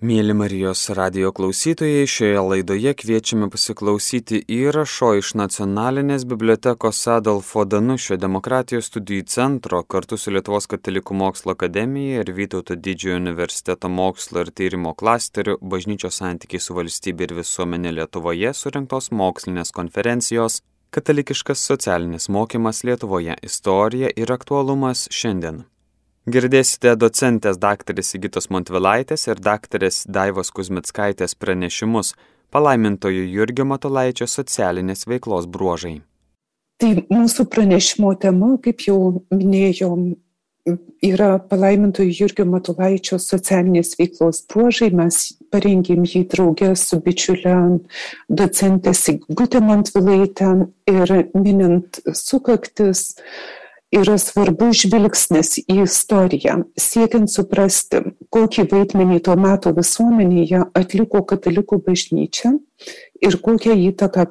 Mėly Marijos radio klausytojai, šioje laidoje kviečiame pasiklausyti įrašo iš Nacionalinės bibliotekos Adolfo Danušio demokratijos studijų centro kartu su Lietuvos katalikų mokslo akademija ir Vytauto didžiojo universiteto mokslo ir tyrimo klasteriu bažnyčios santykiai su valstybė ir visuomenė Lietuvoje surinktos mokslinės konferencijos Katalikiškas socialinis mokymas Lietuvoje - istorija ir aktualumas šiandien. Girdėsite docentės daktarės Sigitos Montvilaitės ir daktarės Daivos Kuzmitskaitės pranešimus palaimintojų Jurgio Matulaičio socialinės veiklos bruožai. Tai mūsų pranešimo tema, kaip jau minėjom, yra palaimintojų Jurgio Matulaičio socialinės veiklos bruožai. Mes parengėm jį draugę su bičiulė docentė Sigutė Montvilaitė ir minint sukaktis yra svarbus žvilgsnis į istoriją, siekiant suprasti, kokį vaidmenį tuo metu visuomenėje atliko katalikų bažnyčia ir kokią įtaką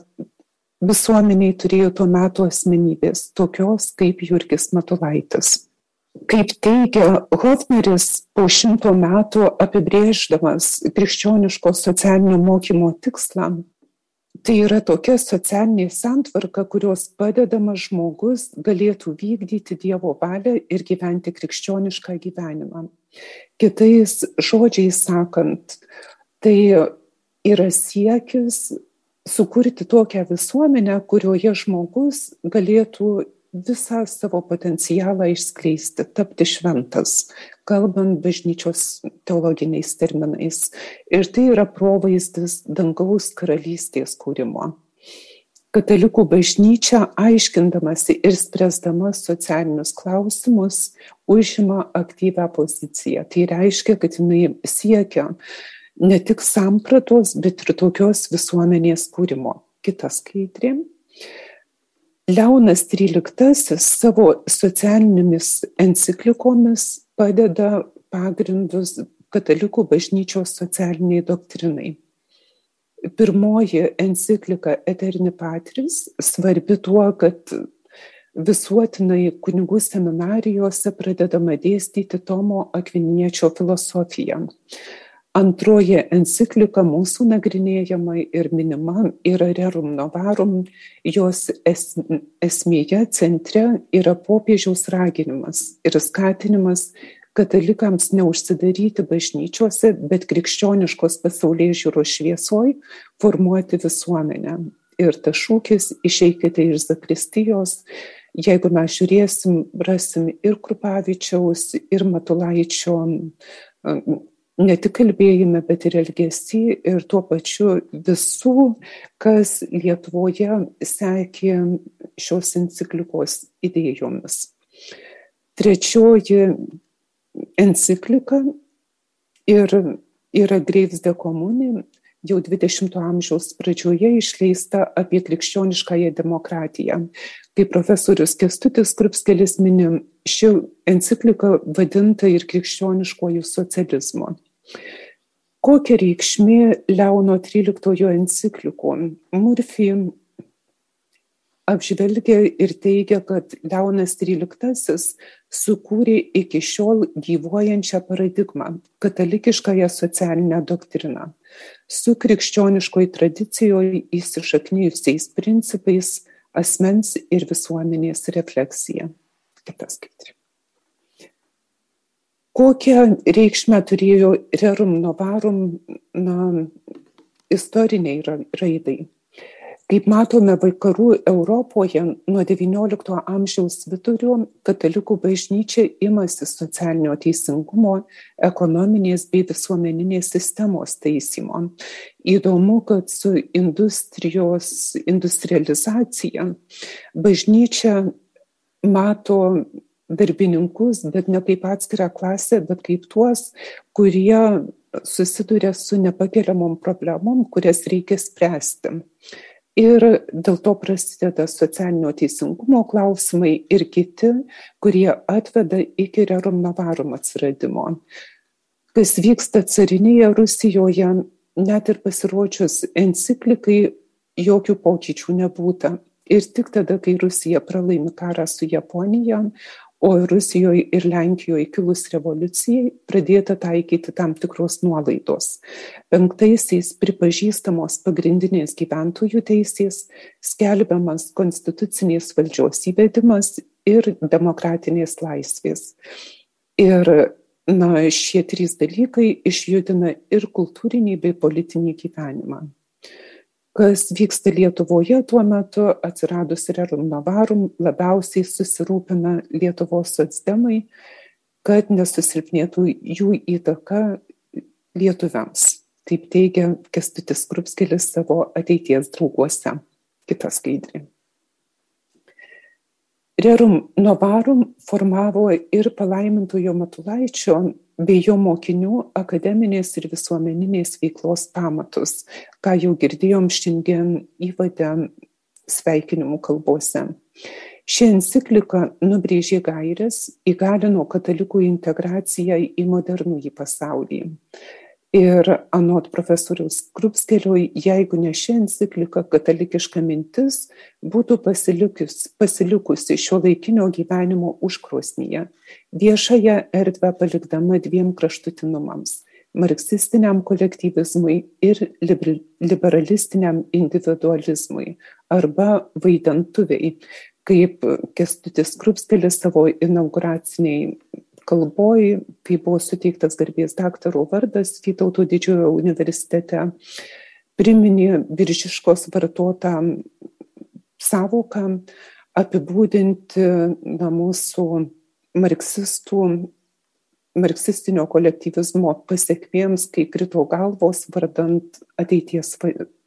visuomeniai turėjo tuo metu asmenybės, tokios kaip Jurgis Matulaitis. Kaip teigia Hofneris, po šimto metų apibrėždamas krikščioniško socialinio mokymo tikslą, Tai yra tokia socialinė santvarka, kurios padedamas žmogus galėtų vykdyti Dievo valią ir gyventi krikščionišką gyvenimą. Kitais žodžiais sakant, tai yra siekis sukurti tokią visuomenę, kurioje žmogus galėtų visą savo potencialą išskleisti, tapti šventas, kalbant bažnyčios teologiniais terminais. Ir tai yra provaizdis dangaus karalystės kūrimo. Katalikų bažnyčia, aiškindamasi ir spręsdama socialinius klausimus, užima aktyvę poziciją. Tai reiškia, kad jinai siekia ne tik sampratos, bet ir tokios visuomenės kūrimo. Kitas skaidrė. Leonas XIII savo socialinėmis enciklikomis padeda pagrindus katalikų bažnyčios socialiniai doktrinai. Pirmoji enciklika Eterni Patris svarbi tuo, kad visuotinai kunigų seminarijose pradedama dėstyti Tomo Akviniečio filosofiją. Antroji enciklika mūsų nagrinėjama ir minima yra Rerum Novarum, jos es, esmėje centre yra popiežiaus raginimas ir skatinimas katalikams neužsidaryti bažnyčiose, bet krikščioniškos pasaulyje žiūros šviesoj formuoti visuomenę. Ir tas šūkis išeikite iš zakristijos, jeigu mes žiūrėsim, rasim ir Krupavičiaus, ir Matulaičio ne tik kalbėjime, bet ir elgesy ir tuo pačiu visų, kas Lietuvoje sekė šios enciklikos idėjomis. Trečioji enciklika ir yra Greivis de Komunė, jau 20-ojo amžiaus pradžioje išleista apie krikščioniškąją demokratiją. Kaip profesorius Kestutis Krupskelis minim, ši enciklika vadinta ir krikščioniškojų socializmo. Kokia reikšmė Leono XIII enciklikų? Murphy apžvelgia ir teigia, kad Leonas XIII sukūrė iki šiol gyvuojančią paradigmą - katalikiškąją socialinę doktriną su krikščioniškoj tradicijoje įsišaknyjusiais principais asmens ir visuomenės refleksija. Kitas skaitri kokią reikšmę turėjo rerum novarum na, istoriniai raidai. Kaip matome, vakarų Europoje nuo XIX amžiaus vidurio katalikų bažnyčia imasi socialinio teisingumo, ekonominės bei visuomeninės sistemos taisymo. Įdomu, kad su industrijos industrializacija bažnyčia mato darbininkus, bet ne kaip atskirą klasę, bet kaip tuos, kurie susiduria su nepakeliamom problemom, kurias reikia spręsti. Ir dėl to prasideda socialinio teisingumo klausimai ir kiti, kurie atveda iki rerum navarum atsiradimo. Kas vyksta carinėje Rusijoje, net ir pasirodžius enciklikai, jokių pokyčių nebūta. Ir tik tada, kai Rusija pralaimi karą su Japonija, o Rusijoje ir Lenkijoje kilus revoliucijai pradėta taikyti tam tikros nuolaidos. Penktaisiais pripažįstamos pagrindinės gyventojų teisės, skelbiamas konstitucinės valdžios įvedimas ir demokratinės laisvės. Ir na, šie trys dalykai išjudina ir kultūrinį bei politinį gyvenimą kas vyksta Lietuvoje tuo metu atsiradus Rerum Navarum labiausiai susirūpina Lietuvos socdemai, kad nesusilpnėtų jų įtaka lietuviams. Taip teigia Kestutis Krupskelis savo ateities drauguose. Kita skaidrė. Rerum Novarum formavo ir palaimintojo Matulaičio bei jo mokinių akademinės ir visuomeninės veiklos pamatus, ką jau girdėjom šiandien įvadę sveikinimų kalbose. Ši enciklika nubrėžė gairias, įgalino katalikų integraciją į modernųjį pasaulį. Ir anot profesoriaus Krupskelio, jeigu ne ši enciklika, katalikiška mintis būtų pasilikus, pasilikusi šio laikinio gyvenimo užkrosnyje, viešąją erdvę palikdama dviem kraštutinumams - marksistiniam kolektyvizmui ir liberalistiniam individualizmui arba vaidentuviai, kaip Kestutis Krupskelis savo inauguraciniai kalboj, kai buvo suteiktas garbės daktaro vardas Vytauto didžiojo universitete, priminė viržiškos vartotą savoką apibūdinti na, mūsų marksistų, marksistinio kolektyvizmo pasiekmėms, kai krito galvos vardant ateities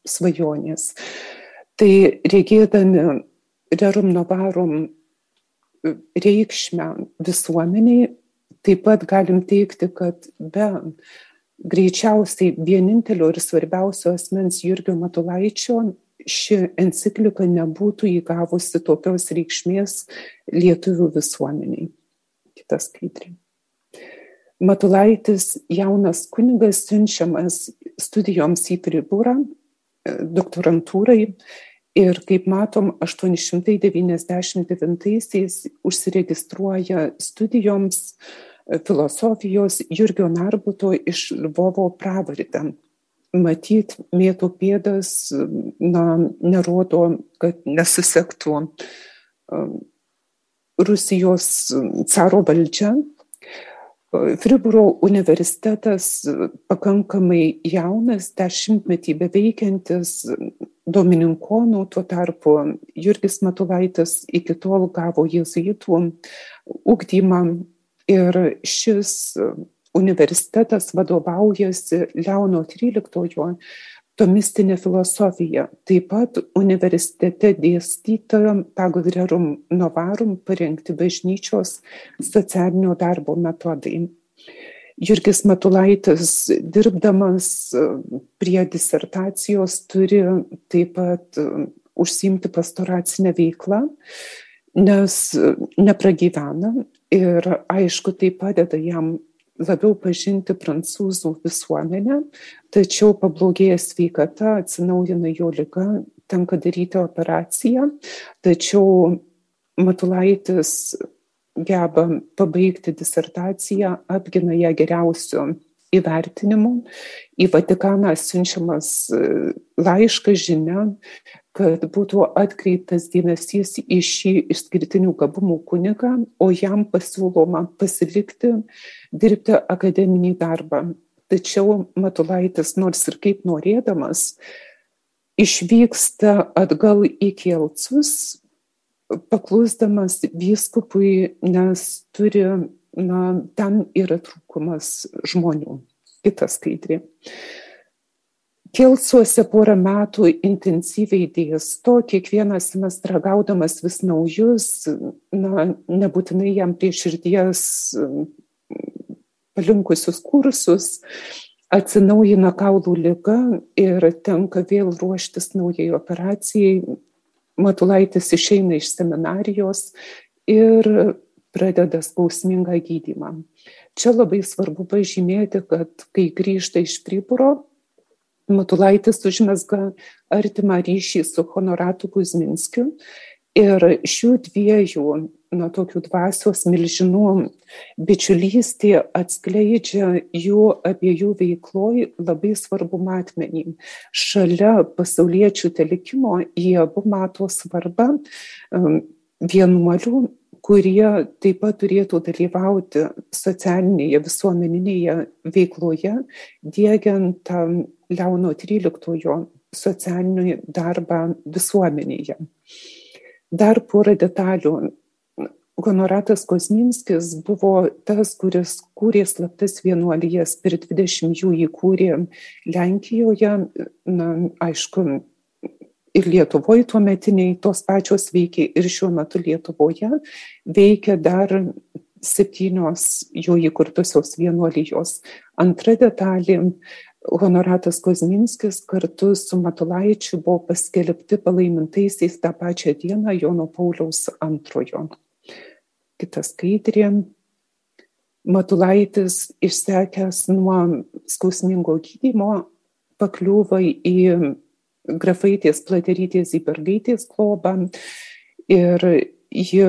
svajonės. Tai reikėdami rerum novarum reikšmę visuomeniai taip pat galim teikti, kad be greičiausiai vienintelio ir svarbiausio asmens Jurgio Matulaičio ši enciklika nebūtų įgavusi tokios reikšmės lietuvių visuomeniai. Kitas skaidrė. Matulaitis jaunas kunigas siunčiamas studijoms į Friburą, doktorantūrai ir kaip matom, 899-aisiais užsiregistruoja studijoms uh, filosofijos Jurgio Narbuto iš Lvovo pravardę. Matyt, mėtų pėdas na, nerodo, kad nesusektų um, Rusijos caro valdžia. Friburo universitetas pakankamai jaunas, dešimtmetį beveikiantis domininkonų, tuo tarpu Jurgis Matulaitis iki tol gavo jezuitų ugdymą Ir šis universitetas vadovaujasi Leono XIII tomistinė filosofija. Taip pat universitete dėstyta pagal Rerum Novarum parengti bažnyčios socialinio darbo metodai. Jurgis Matulaitis, dirbdamas prie disertacijos, turi taip pat užsimti pastoracinę veiklą, nes nepragyvena Ir aišku, tai padeda jam labiau pažinti prancūzų visuomenę, tačiau pablogėja sveikata, atsinaujina jo lyga, tenka daryti operaciją, tačiau Matulaitis geba pabaigti disertaciją, apgina ją geriausiu įvertinimu. Į Vatikaną siunčiamas laiškas žinia, kad būtų atkreiptas dėmesys į šį išskirtinių gabumų kunigą, o jam pasiūloma pasilikti, dirbti akademinį darbą. Tačiau Matulaitis, nors ir kaip norėdamas, išvyksta atgal į Kielcus, paklusdamas vyskupui, nes turi, na, ten yra trūkumas žmonių. Kita skaidrė. Kelsuose porą metų intensyviai dėsto, kiekvieną semestrą gaudamas vis naujus, na, nebūtinai jam prie širdies palinkusius kursus, atsinaujina kaulų lyga ir tenka vėl ruoštis naujai operacijai. Matulaitis išeina iš seminarijos ir pradeda skausmingą gydymą. Čia labai svarbu pažymėti, kad kai grįžta iš Priburo, Matulaitis užmesga artimą ryšį su Honoratu Kuzminskiu ir šių dviejų nuo tokių dvasios milžinų bičiulystė atskleidžia jų abiejų veikloj labai svarbu matmenį. Šalia pasauliečių telikimo jie abu mato svarbą vienuolių kurie taip pat turėtų dalyvauti socialinėje visuomeninėje veikloje, dėgiant tą Leono XIII socialinį darbą visuomenėje. Dar porą detalių. Honoratas Kosminskis buvo tas, kuris kūrė slaptas vienuolijas, per 20 jų įkūrė Lenkijoje, na, aišku, ir Lietuvoje tuo metiniai tos pačios veikia ir šiuo metu Lietuvoje veikia dar septynios jo įkurtusios vienuolijos. Antra detalė, honoratas Kozminskis kartu su Matulaičiu buvo paskelbti palaimintaisiais tą pačią dieną Jono Pauliaus antrojo. Kita skaidrė. Matulaitis išsekęs nuo skausmingo gydymo pakliūva į grafaitės platerytės Zybergaitės globą. Ir ji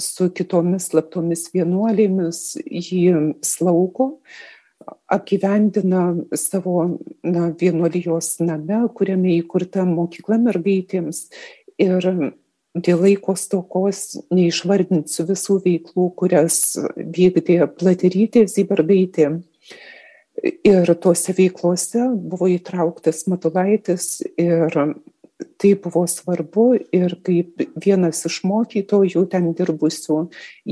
su kitomis slaptomis vienuolėmis jį slaugo, apgyvendina savo na, vienuolijos name, kuriame įkurta mokykla mergaitėms. Ir dėl laiko stokos neišvardinsiu visų veiklų, kurias vykdė platerytė Zybergaitė Ir tuose veiklose buvo įtrauktas Matulaitis ir tai buvo svarbu ir kaip vienas iš mokytojų ten dirbusių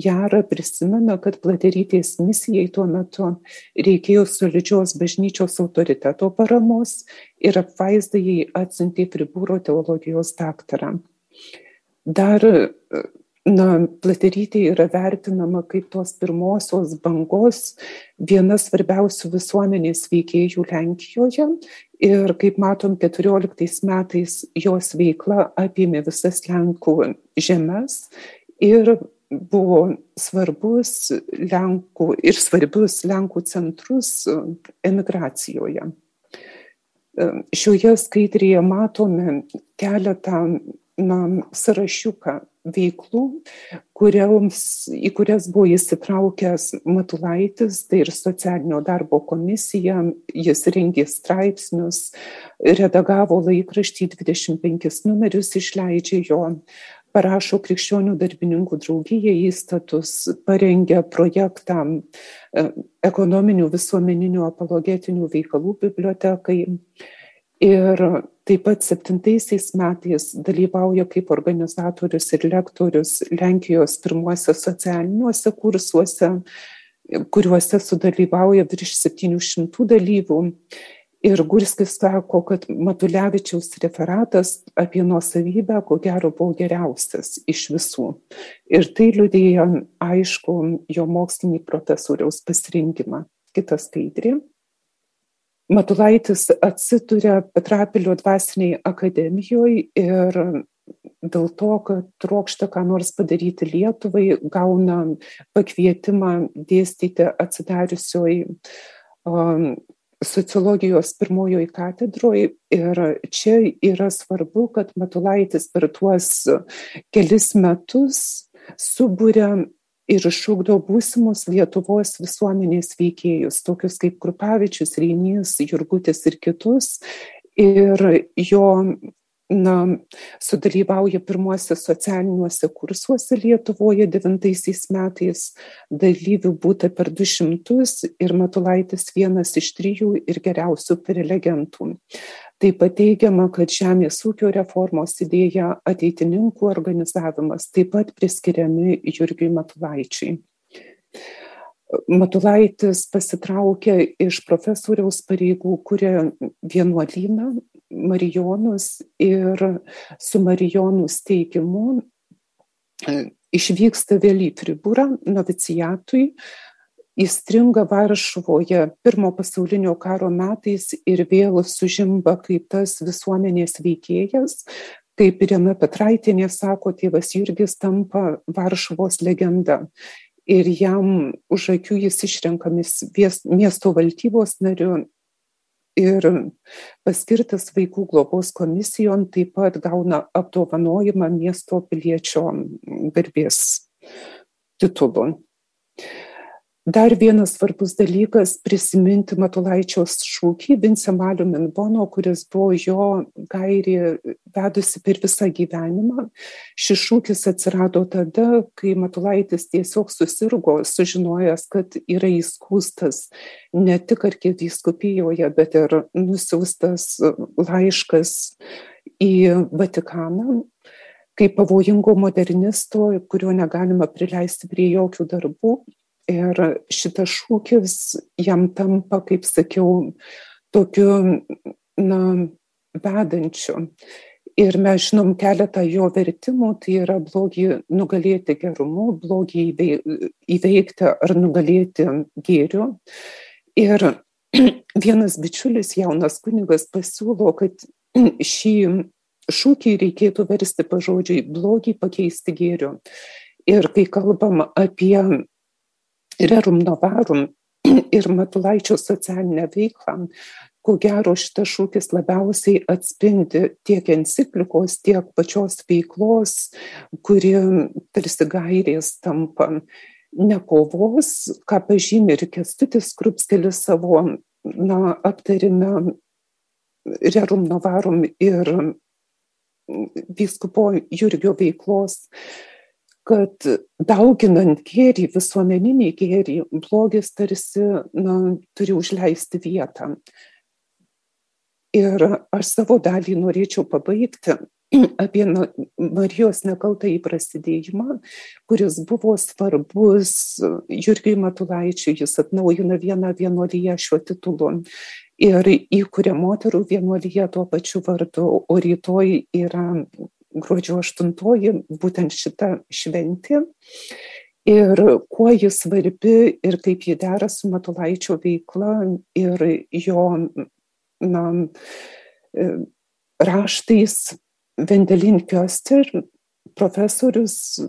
Jara prisimena, kad platerytės misijai tuo metu reikėjo solidžios bažnyčios autoriteto paramos ir apvaizdai atsintė pribūro teologijos daktarą. Dar na, Platerytė yra vertinama kaip tos pirmosios bangos viena svarbiausių visuomenės veikėjų Lenkijoje. Ir kaip matom, 14 metais jos veikla apėmė visas Lenkų žemės ir buvo svarbus Lenkų ir svarbius Lenkų centrus emigracijoje. Šioje skaidrėje matome keletą na, sąrašiuką veiklų, kurioms, į kurias buvo įsitraukęs Matulaitis, tai ir socialinio darbo komisija, jis rengė straipsnius, redagavo laikraštį 25 numerius, išleidžia jo, parašo krikščionių darbininkų draugija įstatus, parengia projektą e, ekonominių visuomeninių apologetinių veikalų bibliotekai. Ir taip pat septintaisiais metais dalyvauja kaip organizatorius ir lektorius Lenkijos pirmuose socialiniuose kursuose, kuriuose sudalyvauja virš 700 dalyvių. Ir Gurskis sako, kad Matulevičiaus referatas apie nuosavybę, ko gero, buvo geriausias iš visų. Ir tai liudėja aišku jo mokslinį profesoriaus pasirinkimą. Kita skaidrė. Matulaitis atsiduria Petrapilio dvasiniai akademijoje ir dėl to, kad trokšta ką nors padaryti Lietuvai, gauna pakvietimą dėstyti atsidariusioj um, sociologijos pirmojoje katedroje ir čia yra svarbu, kad Matulaitis per tuos kelis metus subūrė ir išugdo būsimus Lietuvos visuomenės veikėjus, tokius kaip Krupavičius, Reinys, Jurgutis ir kitus. Ir jo na, sudalyvauja pirmuose socialiniuose kursuose Lietuvoje devintaisiais metais, dalyvių būta per 200 ir Matulaitis vienas iš trijų ir geriausių prelegentų. Taip pat teigiama, kad žemės ūkio reformos idėja ateitininkų organizavimas taip pat priskiriami Jurgiui Matulaičiui. Matulaitis pasitraukė iš profesoriaus pareigų, kurie vienuolyną Marijonus ir su Marijonų steigimu e, išvyksta vėl į Friburą novicijatui, įstringa Varšuvoje pirmo pasaulinio karo metais ir vėl sužimba kaip tas visuomenės veikėjas, kaip Irena Petraitinė sako, tėvas Jurgis tampa Varšuvos legenda. Ir jam už akių jis išrenkamis miesto valdybos nariu ir paskirtas vaikų globos komisijon taip pat gauna apdovanojimą miesto piliečio garbės titulu. Dar vienas svarbus dalykas - prisiminti Matulaičio šūkį Vince Malio Minbono, kuris buvo jo gairį vedusi per visą gyvenimą. Šis šūkis atsirado tada, kai Matulaitis tiesiog susirgo, sužinojęs, kad yra įskūstas ne tik arkivyskupijoje, bet ir nusiųstas laiškas į Vatikaną kaip pavojingo modernisto, kurio negalima prileisti prie jokių darbų. Ir šitas šūkis jam tampa, kaip sakiau, tokiu, na, vedančiu. Ir mes žinom keletą jo vertimų, tai yra blogį nugalėti gerumu, blogį įveikti ar nugalėti gėriu. Ir vienas bičiulis, jaunas kunigas, pasiūlo, kad šį šūkį reikėtų versti pažodžiui blogį pakeisti gėriu. Ir kai kalbam apie rerum novarum ir Matulaičio socialinę veiklą, ko gero šitas šūkis labiausiai atspindi tiek enciklikos, tiek pačios veiklos, kuri tarsi gairės tampa ne kovos, ką pažymė ir Kestutis Krupskelis savo na, aptarime Rerum Novarum ir vyskupo Jurgio veiklos kad dauginant gėrį, visuomeninį gėrį, blogis tarsi na, turi užleisti vietą. Ir aš savo dalį norėčiau pabaigti apie Marijos nekaltą įprasidėjimą, kuris buvo svarbus Jurgiui Matulaičiui, jis atnaujina vieną vienuolyje šiuo titulu ir įkuria moterų vienuolyje tuo pačiu vardu, o rytoj yra gruodžio 8, būtent šita šventė. Ir kuo ji svarbi ir kaip ji dera su Matulaičio veikla ir jo na, e, raštais Vendelin Kjoster, profesorius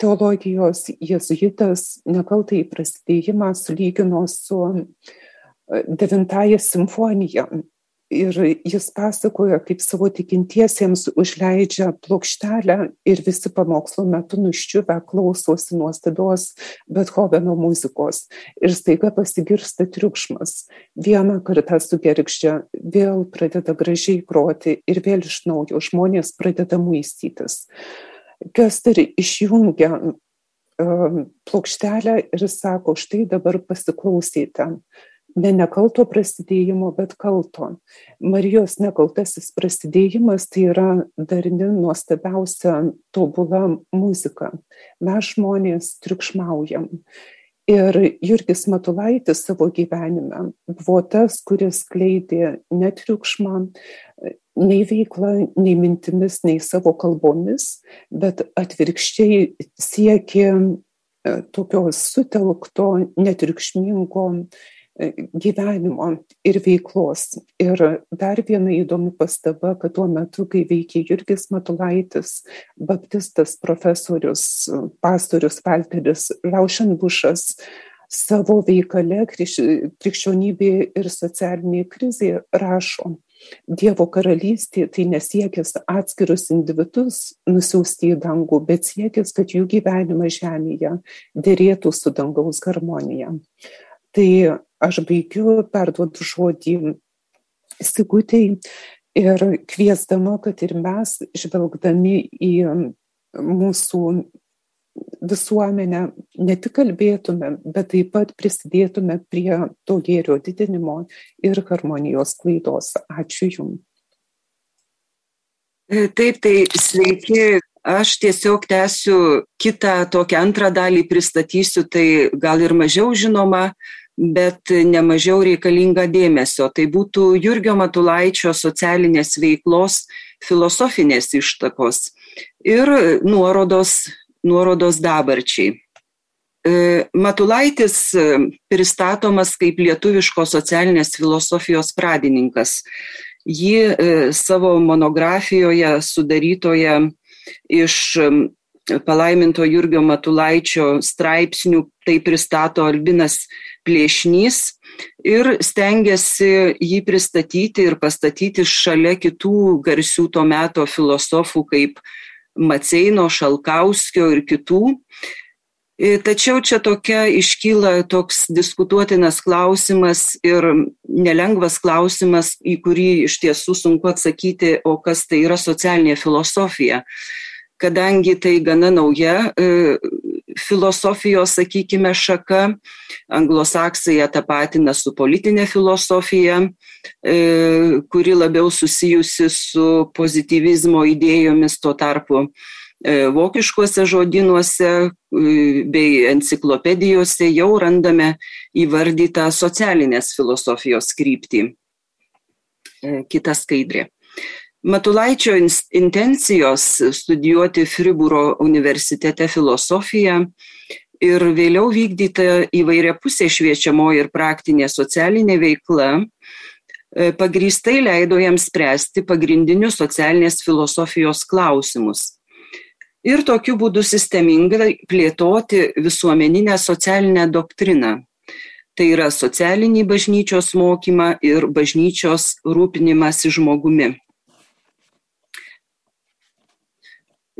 teologijos jezuitas nekaltai prasidėjimą sulygino su e, devintąją simfoniją ir jis pasakoja, kaip savo tikintiesiems užleidžia plokštelę ir visi pamokslo metu nuščiuvę klausosi nuostabios Bethoveno muzikos. Ir staiga pasigirsta triukšmas. Vieną kartą sugergždžia, vėl pradeda gražiai groti ir vėl iš naujo žmonės pradeda muistytis. Kester išjungia um, plokštelę ir sako, štai dabar pasiklausyti ne nekalto prasidėjimo, bet kalto. Marijos nekaltasis prasidėjimas tai yra darni nuostabiausia tobula muzika. Mes žmonės triukšmaujam. Ir Jurgis Matulaitis savo gyvenime buvo tas, kuris kleidė netriukšmą, nei veiklą, nei mintimis, nei savo kalbomis, bet atvirkščiai siekė e, tokios sutelkto, netriukšmingo gyvenimo ir veiklos. Ir dar viena įdomi pastaba, kad tuo metu, kai veikė Jurgis Matulaitis, baptistas profesorius, pastorius Valteris Laušenbušas savo veikale krikščionybė ir socialinė krizė rašo, Dievo karalystė tai nesiekis atskirus individus nusiųsti į dangų, bet siekis, kad jų gyvenimas žemėje dėrėtų su dangaus harmonija. Tai aš baigiu, perduodu žodį Sigutėjai ir kviesdama, kad ir mes, žvelgdami į mūsų visuomenę, ne tik kalbėtume, bet taip pat prisidėtume prie to gėrio didinimo ir harmonijos klaidos. Ačiū Jums. Taip, tai sveiki. Aš tiesiog tęsiu kitą tokią antrą dalį pristatysiu, tai gal ir mažiau žinoma bet nemažiau reikalinga dėmesio. Tai būtų Jurgio Matulaičio socialinės veiklos filosofinės ištakos ir nuorodos, nuorodos dabarčiai. E, Matulaitis pristatomas kaip lietuviškos socialinės filosofijos pradininkas. E, savo monografijoje sudarytoje iš palaiminto Jurgio Matulaičio straipsnių tai pristato Albinas plėšnys ir stengiasi jį pristatyti ir pastatyti šalia kitų garsių to meto filosofų kaip Maceino, Šalkauskio ir kitų. Tačiau čia tokia iškyla toks diskutuotinas klausimas ir nelengvas klausimas, į kurį iš tiesų sunku atsakyti, o kas tai yra socialinė filosofija. Kadangi tai gana nauja e, filosofijos, sakykime, šaka, anglosaksai ją tapatina su politinė filosofija, e, kuri labiau susijusi su pozitivizmo idėjomis, tuo tarpu E, vokiškuose žodynuose e, bei enciklopedijose jau randame įvardytą socialinės filosofijos kryptį. Kita skaidrė. Matulaičio intencijos studijuoti Fribūro universitete filosofiją ir vėliau vykdyta įvairia pusė šviečiamoji ir praktinė socialinė veikla pagrįstai leido jam spręsti pagrindinius socialinės filosofijos klausimus ir tokiu būdu sistemingai plėtoti visuomeninę socialinę doktriną. Tai yra socialinį bažnyčios mokymą ir bažnyčios rūpinimąsi žmogumi. E,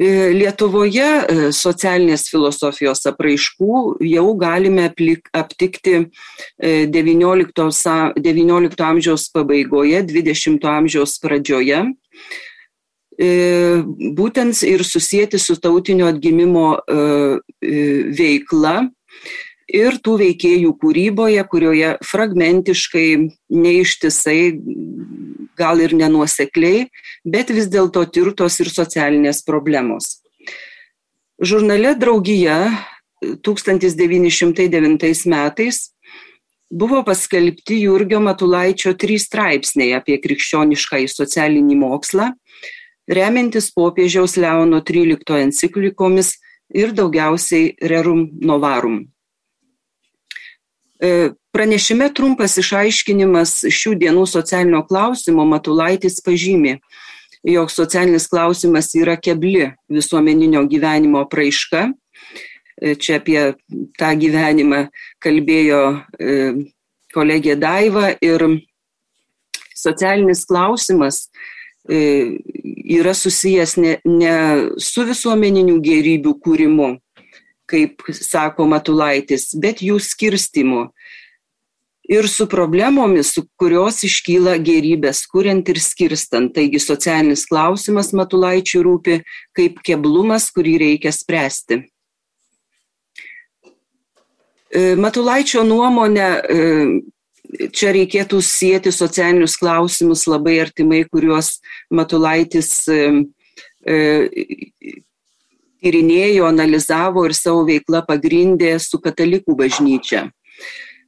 Lietuvoje e, socialinės filosofijos apraiškų jau galime aptikti XIX, e, amžiaus pabaigoje, XX amžiaus pradžioje. E, būtent ir susijęti su tautinio atgimimo e, e, veikla ir tų veikėjų kūryboje, kurioje fragmentiškai, neištisai, gal ir nenuosekliai, bet vis dėlto tirtos ir socialinės problemos. Žurnale Draugija 1909 metais buvo paskelbti Jurgio Matulaičio trys straipsniai apie krikščionišką į socialinį mokslą remiantis popiežiaus Leono XIII enciklikomis ir daugiausiai Rerum Novarum. E, pranešime trumpas išaiškinimas šių dienų socialinio klausimo Matulaitis pažymė, jog socialinis klausimas yra kebli visuomeninio gyvenimo praiška. E, čia apie tą gyvenimą kalbėjo e, kolegė Daiva ir socialinis klausimas yra susijęs ne, ne su visuomeninių gerybių kūrimu, kaip sako Matulaitis, bet jų skirstimu. Ir su problemomis, su kurios iškyla gerybės, kuriant ir skirstant. Taigi socialinis klausimas Matulaičiui rūpi kaip keblumas, kurį reikia spręsti. E, Matulaičio nuomonė e, čia reikėtų sieti socialinius klausimus labai artimai, kuriuos Matulaitis e, tyrinėjo, analizavo ir savo veiklą pagrindė su katalikų bažnyčia.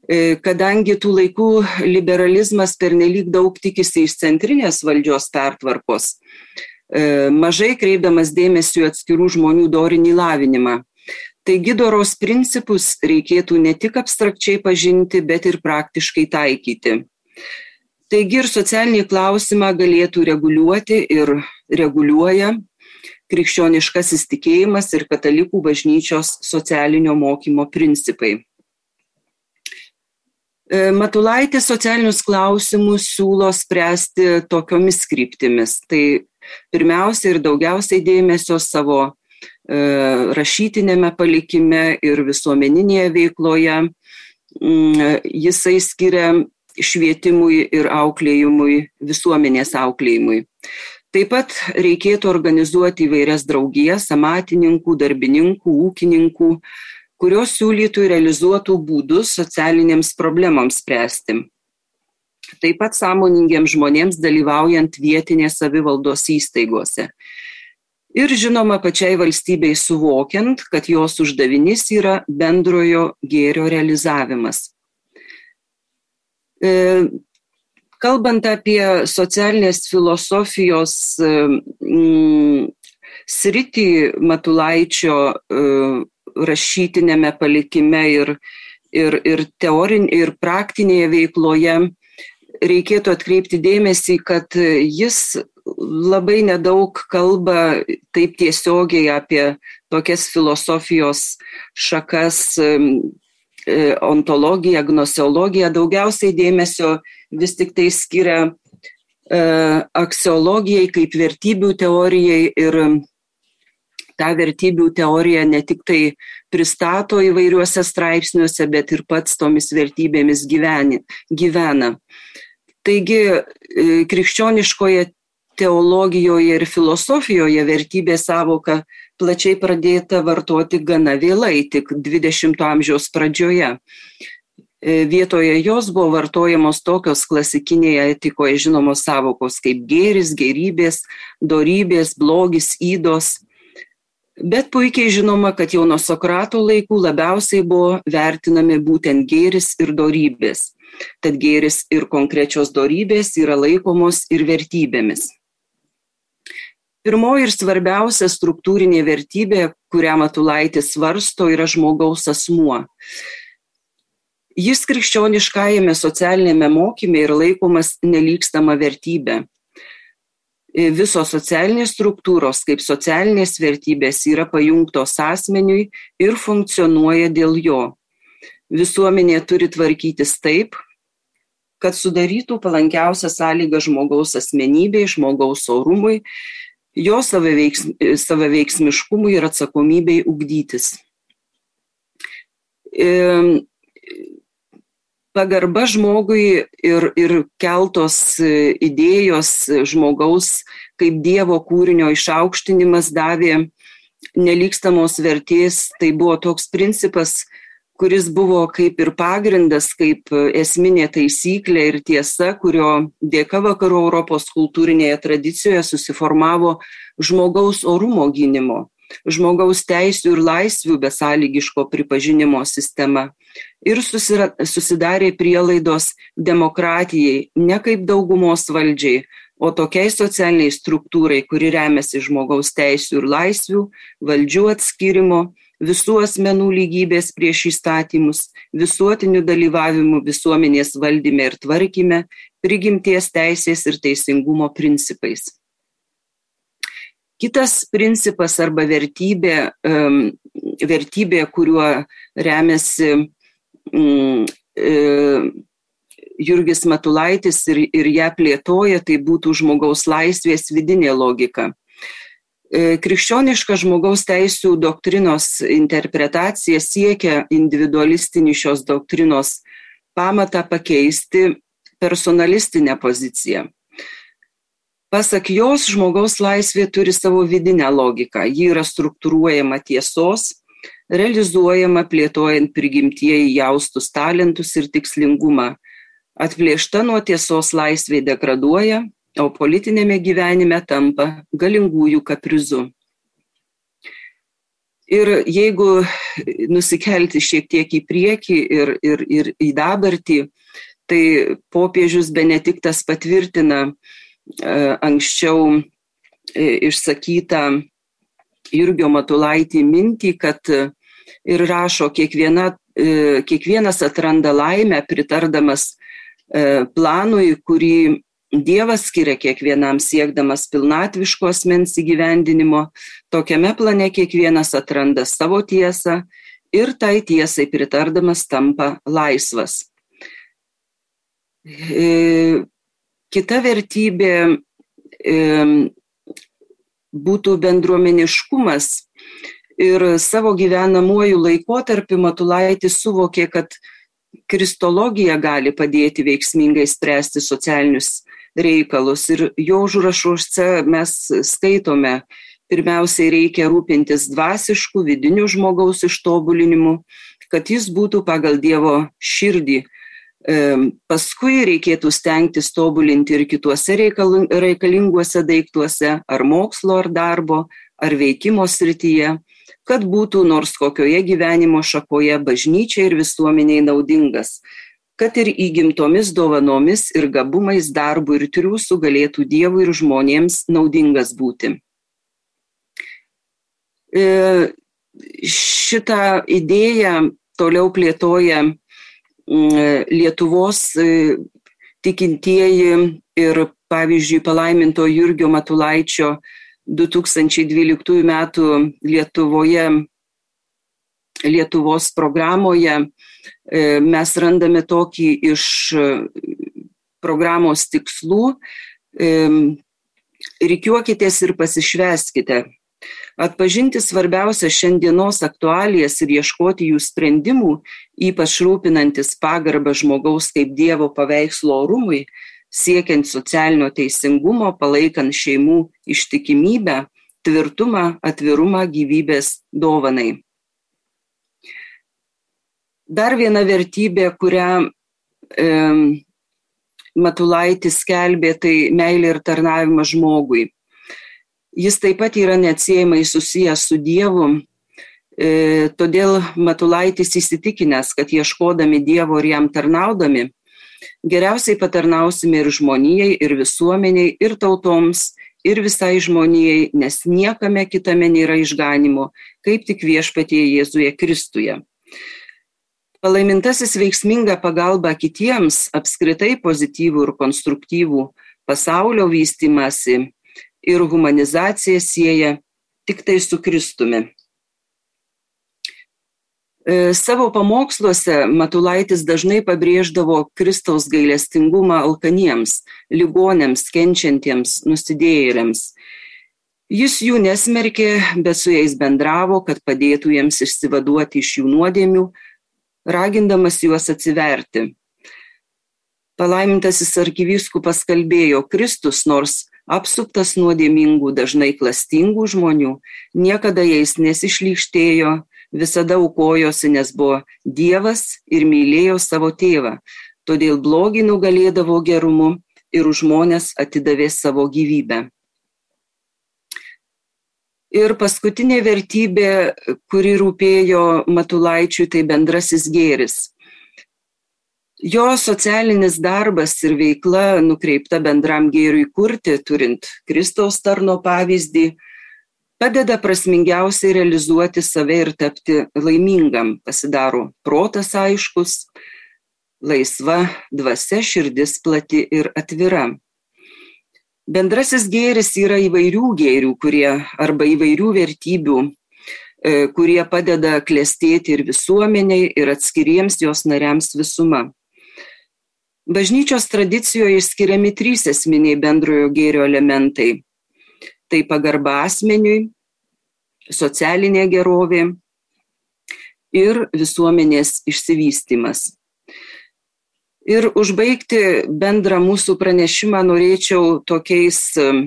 E, kadangi tų laikų liberalizmas pernelyg daug tikisi iš centrinės valdžios pertvarkos, e, mažai kreipdamas dėmesį atskirų žmonių dorinį lavinimą. Taigi doros principus reikėtų ne tik abstrakčiai pažinti, bet ir praktiškai taikyti. Taigi ir socialinį klausimą galėtų reguliuoti ir reguliuoja krikščioniškasis tikėjimas ir katalikų bažnyčios socialinio mokymo principai. E, Matulaitis socialinius klausimus siūlo spręsti tokiomis kryptimis. Tai pirmiausia ir daugiausiai dėmesio savo E, rašytinėme palikime ir visuomeninėje veikloje. Mm, jisai skiria švietimui ir auklėjimui, visuomenės auklėjimui. Taip pat reikėtų organizuoti įvairias draugijas amatininkų, darbininkų, ūkininkų, kurios siūlytų ir realizuotų būdus socialinėms problemams spręsti. Taip pat sąmoningiems žmonėms dalyvaujant vietinės savivaldos įstaigose ir žinoma pačiai valstybei suvokiant, kad jos uždavinys yra bendrojo gėrio realizavimas. E, kalbant apie socialinės filosofijos mm, sritį Matulaičio e, rašytinėme palikime ir, ir, ir, teorin, ir praktinėje veikloje, reikėtų atkreipti dėmesį, kad jis labai nedaug kalba taip tiesiogiai apie tokias filosofijos šakas, e, ontologiją, gnoseologiją, daugiausiai dėmesio vis tik tai skiria e, aksiologijai kaip vertybių teorijai ir tą vertybių teoriją ne tik tai pristato įvairiuose straipsniuose, bet ir pats tomis vertybėmis gyveni, gyvena. Taigi e, krikščioniškoje teologijoje ir filosofijoje vertybė savoka plačiai pradėta vartoti gana vėlai, tik 20-ojo amžiaus pradžioje. E, vietoje jos buvo vartojamos tokios klasikinėje etikoje žinomos savokos kaip gėris, gerybės, dorybės, blogis, įdos. Bet puikiai žinoma, kad jau nuo Sokrato laikų labiausiai buvo vertinami būtent gėris ir dorybės. Tad gėris ir konkrečios dorybės yra laikomos ir vertybėmis. Pirmoji ir svarbiausia struktūrinė vertybė, kurią Matulaitis svarsto, yra žmogaus asmuo. Jis krikščioniškajame socialinėme mokymė yra laikomas nelykstama vertybė. Visos socialinės struktūros kaip socialinės vertybės yra pajungtos asmeniui ir funkcionuoja dėl jo. Visuomenė turi tvarkytis taip, kad sudarytų palankiausią sąlygą žmogaus asmenybei, žmogaus orumui jo savaveiksmiškumui ir atsakomybei ugdytis. Pagarba žmogui ir, ir keltos idėjos žmogaus kaip Dievo kūrinio išaukštinimas davė nelykstamos vertės, tai buvo toks principas, kuris buvo kaip ir pagrindas, kaip esminė taisyklė ir tiesa, kurio dėka vakarų Europos kultūrinėje tradicijoje susiformavo žmogaus orumo gynimo, žmogaus teisų ir laisvių besąlygiško pripažinimo sistema. Ir susidarė prielaidos demokratijai ne kaip daugumos valdžiai, o tokiai socialiniai struktūrai, kuri remiasi žmogaus teisų ir laisvių, valdžių atskirimo visų asmenų lygybės prieš įstatymus, visuotiniu dalyvavimu visuomenės valdyme ir tvarkyme, prigimties teisės ir teisingumo principais. Kitas principas arba vertybė, vertybė kuriuo remiasi Jurgis Matulaitis ir, ir ją plėtoja, tai būtų žmogaus laisvės vidinė logika. E, krikščioniška žmogaus teisų doktrinos interpretacija siekia individualistinį šios doktrinos pamatą pakeisti personalistinę poziciją. Pasak jos, žmogaus laisvė turi savo vidinę logiką. Ji yra struktūruojama tiesos, realizuojama plėtojant prigimtieji jaustus talentus ir tikslingumą. Atplėšta nuo tiesos laisvė degraduoja, o politinėme gyvenime tampa galingųjų kaprizu. Ir jeigu nusikelti šiek tiek į priekį ir, ir, ir į dabartį, tai popiežius Benediktas patvirtina e, anksčiau e, išsakytą Jurgio Matulaitį mintį, kad ir rašo, kiekviena, e, kiekvienas atranda laimę pritardamas planui, kurį Dievas skiria kiekvienam siekdamas pilnatviško asmens įgyvendinimo, tokiame plane kiekvienas atranda savo tiesą ir tai tiesai pritardamas tampa laisvas. E, kita vertybė e, būtų bendruomeniškumas ir savo gyvenamuoju laikotarpiu Matulaitis suvokė, kad kristologija gali padėti veiksmingai spręsti socialinius reikalus. Ir jo užrašuose mes skaitome, pirmiausiai reikia rūpintis dvasišku, vidiniu žmogaus ištobulinimu, kad jis būtų pagal Dievo širdį. Paskui reikėtų stengtis tobulinti ir kituose reikalinguose daiktuose, ar mokslo, ar darbo, ar veikimo srityje, kad būtų nors kokioje gyvenimo šakoje bažnyčiai ir visuomeniai naudingas, kad ir įgimtomis dovanomis ir gabumais darbų ir triūsų galėtų Dievui ir žmonėms naudingas būti. E, šitą idėją toliau plėtoja Lietuvos e, tikintieji ir, pavyzdžiui, palaiminto Jurgio Matulaičio 2012 m. Lietuvoje Lietuvos programoje e, mes randame tokį iš e, programos tikslų. E, Reikiuokitės ir pasišveskite. Atpažinti svarbiausias šiandienos aktualijas ir ieškoti jų sprendimų, ypač rūpinantis pagarbą žmogaus kaip Dievo paveikslo orumui, siekiant socialinio teisingumo, palaikant šeimų ištikimybę, tvirtumą, atvirumą gyvybės dovanai. Dar viena vertybė, kurią e, Matulaitis skelbė, tai meilė ir tarnavimas žmogui. Jis taip pat yra neatsiejamai susijęs su Dievu, e, todėl Matulaitis įsitikinęs, kad ieškodami Dievo ir jam tarnaudami, geriausiai patarnausime ir žmonijai, ir visuomeniai, ir tautoms, ir visai žmonijai, nes niekame kitame nėra išganimo, kaip tik viešpatie Jėzuje Kristuje. Palaimintasis veiksminga pagalba kitiems, apskritai pozityvų ir konstruktyvų pasaulio vystimasi ir humanizacija sieja tik tai su Kristumi. E, savo pamoksluose Matulaitis dažnai pabrėždavo Kristaus gailestingumą alkaniems, ligonėms, kenčiantiems, nusidėjėliams. Jis jų nesmerkė, bet su jais bendravo, kad padėtų jiems išsivaduoti iš jų nuodėmių, ragindamas juos atsiverti. Palaimintasis arkivyskupas kalbėjo, Kristus, nors apsuptas nuodėmingų, dažnai klastingų žmonių, niekada jais nesišlykštėjo, visada aukojosi, nes buvo Dievas ir mylėjo savo tėvą, todėl blogį nugalėdavo gerumu ir už žmonės atidavė savo gyvybę. Ir paskutinė vertybė, kuri rūpėjo Matulaičiui, tai bendrasis gėris. Jo socialinis darbas ir veikla nukreipta bendram gėriui kurti, turint Kristaus tarno pavyzdį, padeda prasmingiausiai realizuoti save ir tapti laimingam, pasidaro protas aiškus, laisva dvasia širdis plati ir atvira. Bendrasis gėris yra įvairių gėrių, kurie arba įvairių vertybių, e, kurie padeda klėstėti ir visuomeniai, ir atskiriems jos nariams visuma. Bažnyčios tradicijoje išskiriami trys esminiai bendrojo gėrio elementai. Tai pagarba asmeniui, socialinė gerovė ir visuomenės išsivystimas. Ir užbaigti bendrą mūsų pranešimą norėčiau tokiais um,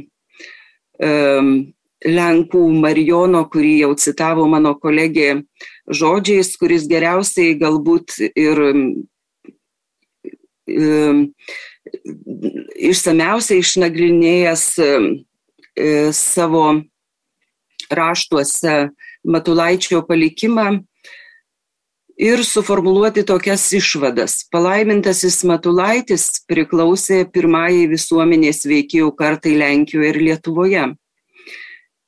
Lenkų Marijono, kurį jau citavo mano kolegė, žodžiais, kuris geriausiai galbūt ir išsameusiai išnagrinėjęs savo raštuose Matulaičio palikimą ir suformuluoti tokias išvadas. Palaimintasis Matulaitis priklausė pirmajai visuomenės veikėjų kartai Lenkijoje ir Lietuvoje.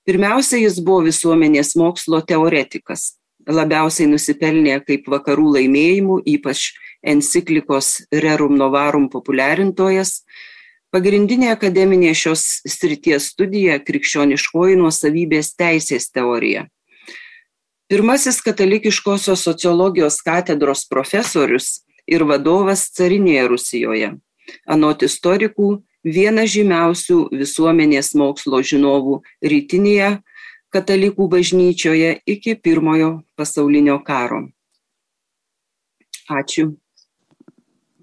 Pirmiausia, jis buvo visuomenės mokslo teoretikas. Labiausiai nusipelnė kaip vakarų laimėjimų, ypač enciklikos Rerum Novarum populiarintojas, pagrindinė akademinė šios srities studija krikščioniškoji nuosavybės teisės teorija. Pirmasis katalikiškosios sociologijos katedros profesorius ir vadovas carinėje Rusijoje. Anot istorikų, vienas žymiausių visuomenės mokslo žinovų rytinėje katalikų bažnyčioje iki pirmojo pasaulinio karo. Ačiū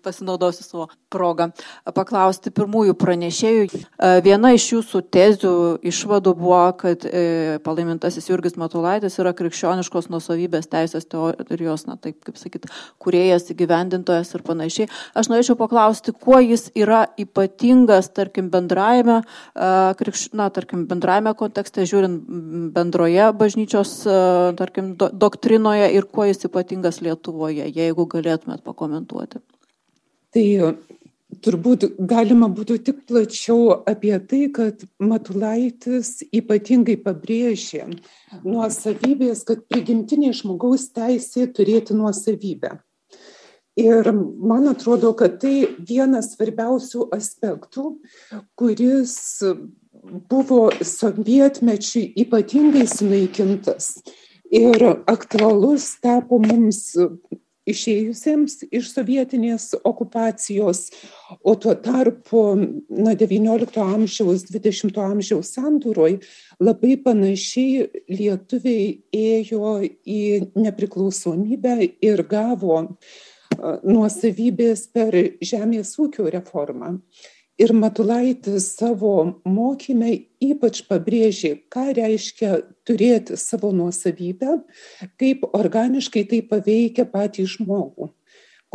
pasinaudosiu savo progą paklausti pirmųjų pranešėjų. E, viena iš jūsų tezių išvadų buvo, kad e, palaimintasis Jurgis Matulaitis yra krikščioniškos nusavybės teisės teorijos, na taip kaip sakyt, kuriejas, įgyvendintojas ir panašiai. Aš norėčiau paklausti, kuo jis yra ypatingas, tarkim, bendrajame, e, na, tarkim, bendrajame kontekste, žiūrint bendroje bažnyčios, tarkim, doktrinoje ir kuo jis ypatingas Lietuvoje, jeigu galėtumėt pakomentuoti. Tai turbūt galima būtų tik plačiau apie tai, kad Matulaitis ypatingai pabrėžė nuosavybės, kad prigimtinė žmogaus teisė turėti nuosavybę. Ir man atrodo, kad tai vienas svarbiausių aspektų, kuris buvo sovietmečiui ypatingai sunaikintas. Ir aktualus tapo mums išėjusiems iš sovietinės okupacijos, o tuo tarpu na, XIX amžiaus, XX amžiaus sandūroj labai panašiai lietuviai ėjo į nepriklausomybę ir gavo nuosavybės per žemės ūkio reformą. Ir Matulaitis savo mokymę ypač pabrėžė, ką reiškia turėti savo nuosavybę, kaip organiškai tai paveikia patį žmogų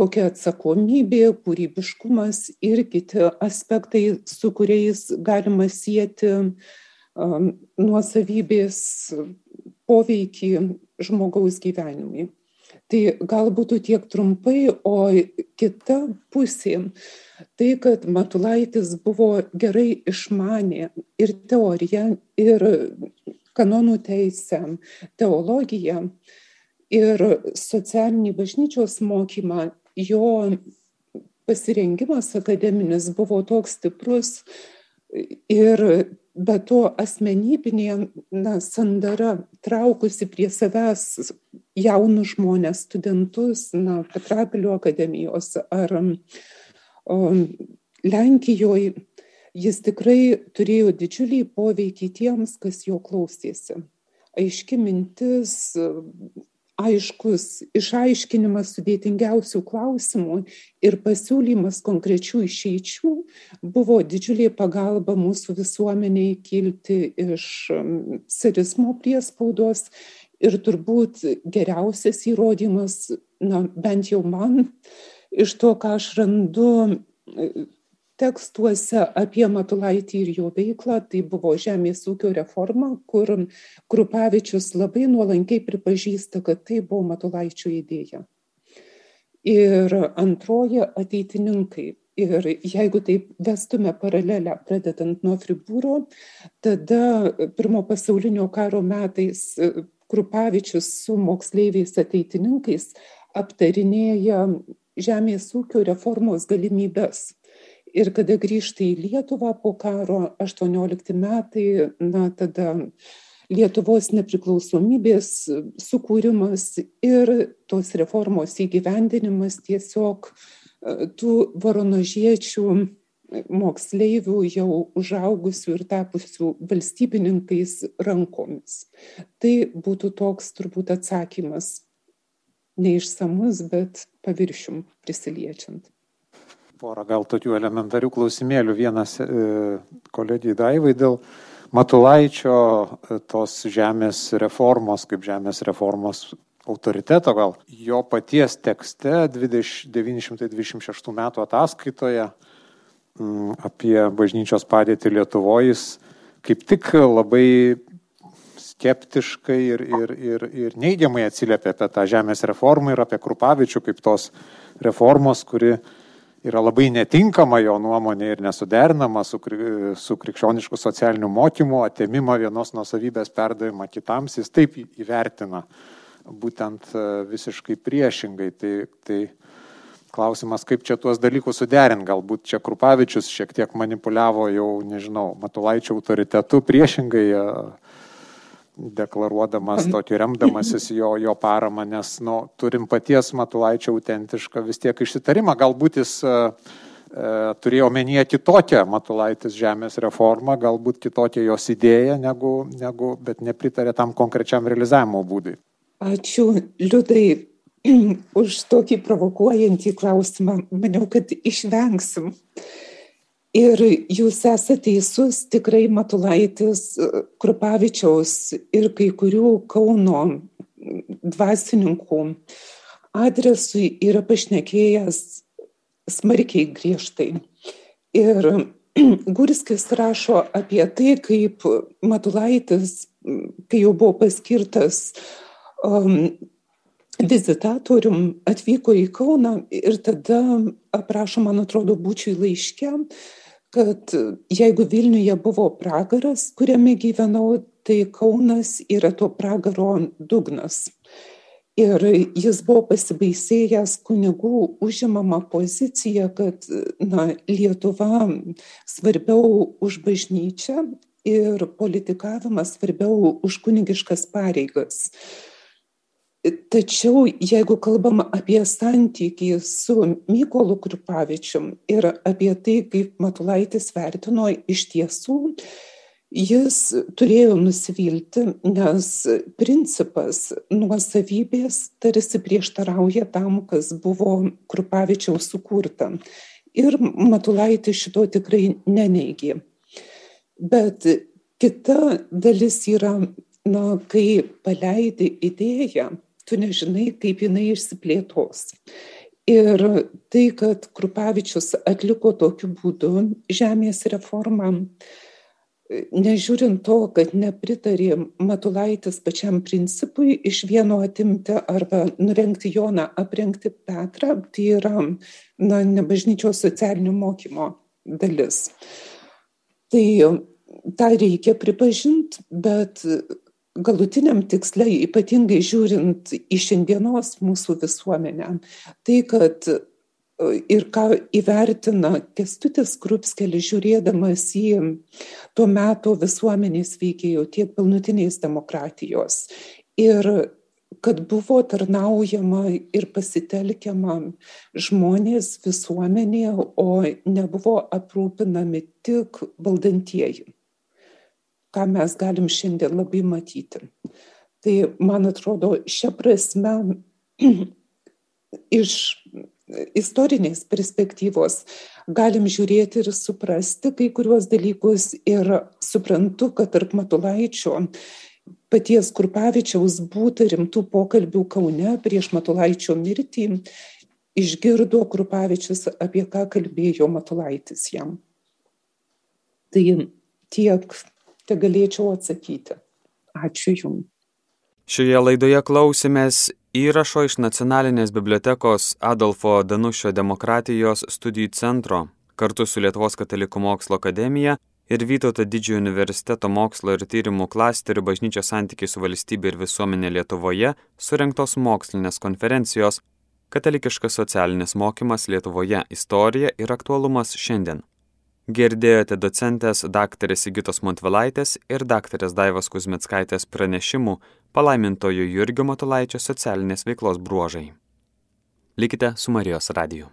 kokia atsakomybė, kūrybiškumas ir kiti aspektai, su kuriais galima sieti um, nuosavybės poveikį žmogaus gyvenimui. Tai gal būtų tiek trumpai, o kita pusė, tai kad Matulaitis buvo gerai išmanė ir teoriją, ir kanonų teisę, teologiją, ir socialinį bažnyčios mokymą, jo pasirengimas akademinis buvo toks stiprus ir be to asmenybinė na, sandara traukusi prie savęs jaunus žmonės, studentus, na, Petrapilio akademijos ar o, Lenkijoje, jis tikrai turėjo didžiulį poveikį tiems, kas jo klausėsi. Aiški mintis, aiškus išaiškinimas sudėtingiausių klausimų ir pasiūlymas konkrečių išeičių buvo didžiulė pagalba mūsų visuomeniai kilti iš sarizmo priespaudos ir turbūt geriausias įrodymas, na, bent jau man, iš to, ką aš randu tekstuose apie Matulaitį ir jo veiklą, tai buvo žemės ūkio reforma, kur Krupavičius labai nuolankiai pripažįsta, kad tai buvo Matulaičio idėja. Ir antroji ateitininkai. Ir jeigu taip vestume paralelę, pradedant nuo Fribūro, tada pirmo pasaulinio karo metais Krupavičius su moksleiviais ateitininkais aptarinėja žemės ūkio reformos galimybės ir kada grįžta į Lietuvą po karo 18 metai, na tada Lietuvos nepriklausomybės sukūrimas ir tos reformos įgyvendinimas tiesiog e, tų varonožiečių moksleivių jau užaugusių ir tapusių valstybininkais rankomis. Tai būtų toks turbūt atsakymas, neišsamus, bet paviršium prisiliečiant porą gal tokių elementarių klausimėlių. Vienas e, kolegijai Daivai dėl Matulaičio e, tos žemės reformos, kaip žemės reformos autoriteto, gal jo paties tekste 20, 926 metų ataskaitoje m, mm, apie bažnyčios padėtį Lietuvoje jis kaip tik labai skeptiškai ir, ir, ir, ir neigiamai atsiliepia apie tą žemės reformą ir apie Krupavičių kaip tos reformos, kuri yra labai netinkama jo nuomonė ir nesuderinama su, su krikščionišku socialiniu mokymu, atėmimą vienos nusavybės perdavimą kitams, jis taip įvertina, būtent e, visiškai priešingai. Tai, tai klausimas, kaip čia tuos dalykus suderinti, galbūt čia Krupavičius šiek tiek manipuliavo jau, nežinau, Matulaičio autoritetu priešingai e, deklaruodamas tokį remdamasis jo, jo paramą, nes nu, turim paties Matulaičio autentišką vis tiek išsitarimą. Galbūt jis e, e, turėjo omenyje kitokią Matulaitis žemės reformą, galbūt kitokią jos idėją, negu, negu, bet nepritarė tam konkrečiam realizavimo būdui. Ačiū, Liudai, už tokį provokuojantį klausimą. Maniau, kad išvengsim. Ir jūs esate teisus, tikrai Matulaitis, Krupavičiaus ir kai kurių Kauno dvasininkų adresui yra pašnekėjęs smarkiai griežtai. Ir Gurskis rašo apie tai, kaip Matulaitis, kai jau buvo paskirtas um, vizitatorium, atvyko į Kauną ir tada aprašo, man atrodo, būčiai laiškė, kad jeigu Vilniuje buvo pragaras, kuriame gyvenau, tai Kaunas yra to pragaro dugnas. Ir jis buvo pasibaisėjęs kunigų užimama pozicija, kad na, Lietuva svarbiau už bažnyčią ir politikavimas svarbiau už kunigiškas pareigas. Tačiau jeigu kalbam apie santykį su Mykolu Krupavičium ir apie tai, kaip Matulaitis vertino iš tiesų, jis turėjo nusivilti, nes principas nuosavybės tarsi prieštarauja tam, kas buvo Krupavičiaus sukurta. Ir Matulaitis šito tikrai neneigė. Bet kita dalis yra, na, kai paleidi idėją, tu nežinai, kaip jinai išsiplėtos. Ir tai, kad Krupavičius atliko tokiu būdu žemės reformą, nežiūrint to, kad nepritarė Matulaitis pačiam principui iš vieno atimti arba nurengti Joną, aprengti Petrą, tai yra na, nebažnyčios socialinio mokymo dalis. Tai tą reikia pripažinti, bet galutiniam tiksle, ypatingai žiūrint į šiandienos mūsų visuomenę, tai kad e, ir ką įvertina Kestutis Krupskelis žiūrėdamas į tuo metu visuomenės veikėjų tiek pilnutinės demokratijos ir kad buvo tarnaujama ir pasitelkiama žmonės visuomenėje, o nebuvo aprūpinami tik valdantieji ką mes galim šiandien labai matyti. Tai man atrodo, šia prasme iš istorinės perspektyvos galim žiūrėti ir suprasti kai kuriuos dalykus ir suprantu, kad tarp Matulaičio paties Kurpavičiaus būtų rimtų pokalbių Kaune prieš Matulaičio mirtį, išgirdo Kurpavičius, apie ką kalbėjo Matulaitis jam. Tai tiek te galėčiau atsakyti. Ačiū Jums. Šioje laidoje klausimės įrašo iš Nacionalinės bibliotekos Adolfo Danušio demokratijos studijų centro kartu su Lietuvos katalikų mokslo akademija ir Vytauto didžiojo universiteto mokslo ir tyrimų klasterių bažnyčios santykiai su valstybė ir visuomenė Lietuvoje surinktos mokslinės konferencijos Katalikiškas socialinis mokymas Lietuvoje - istorija ir aktualumas šiandien. Girdėjote docentės daktarės Sigitos Montvilaitės ir daktarės Daivos Kuzmetskaitės pranešimų palaimintojo Jurgio Matulaičio socialinės veiklos bruožai. Likite su Marijos radiju.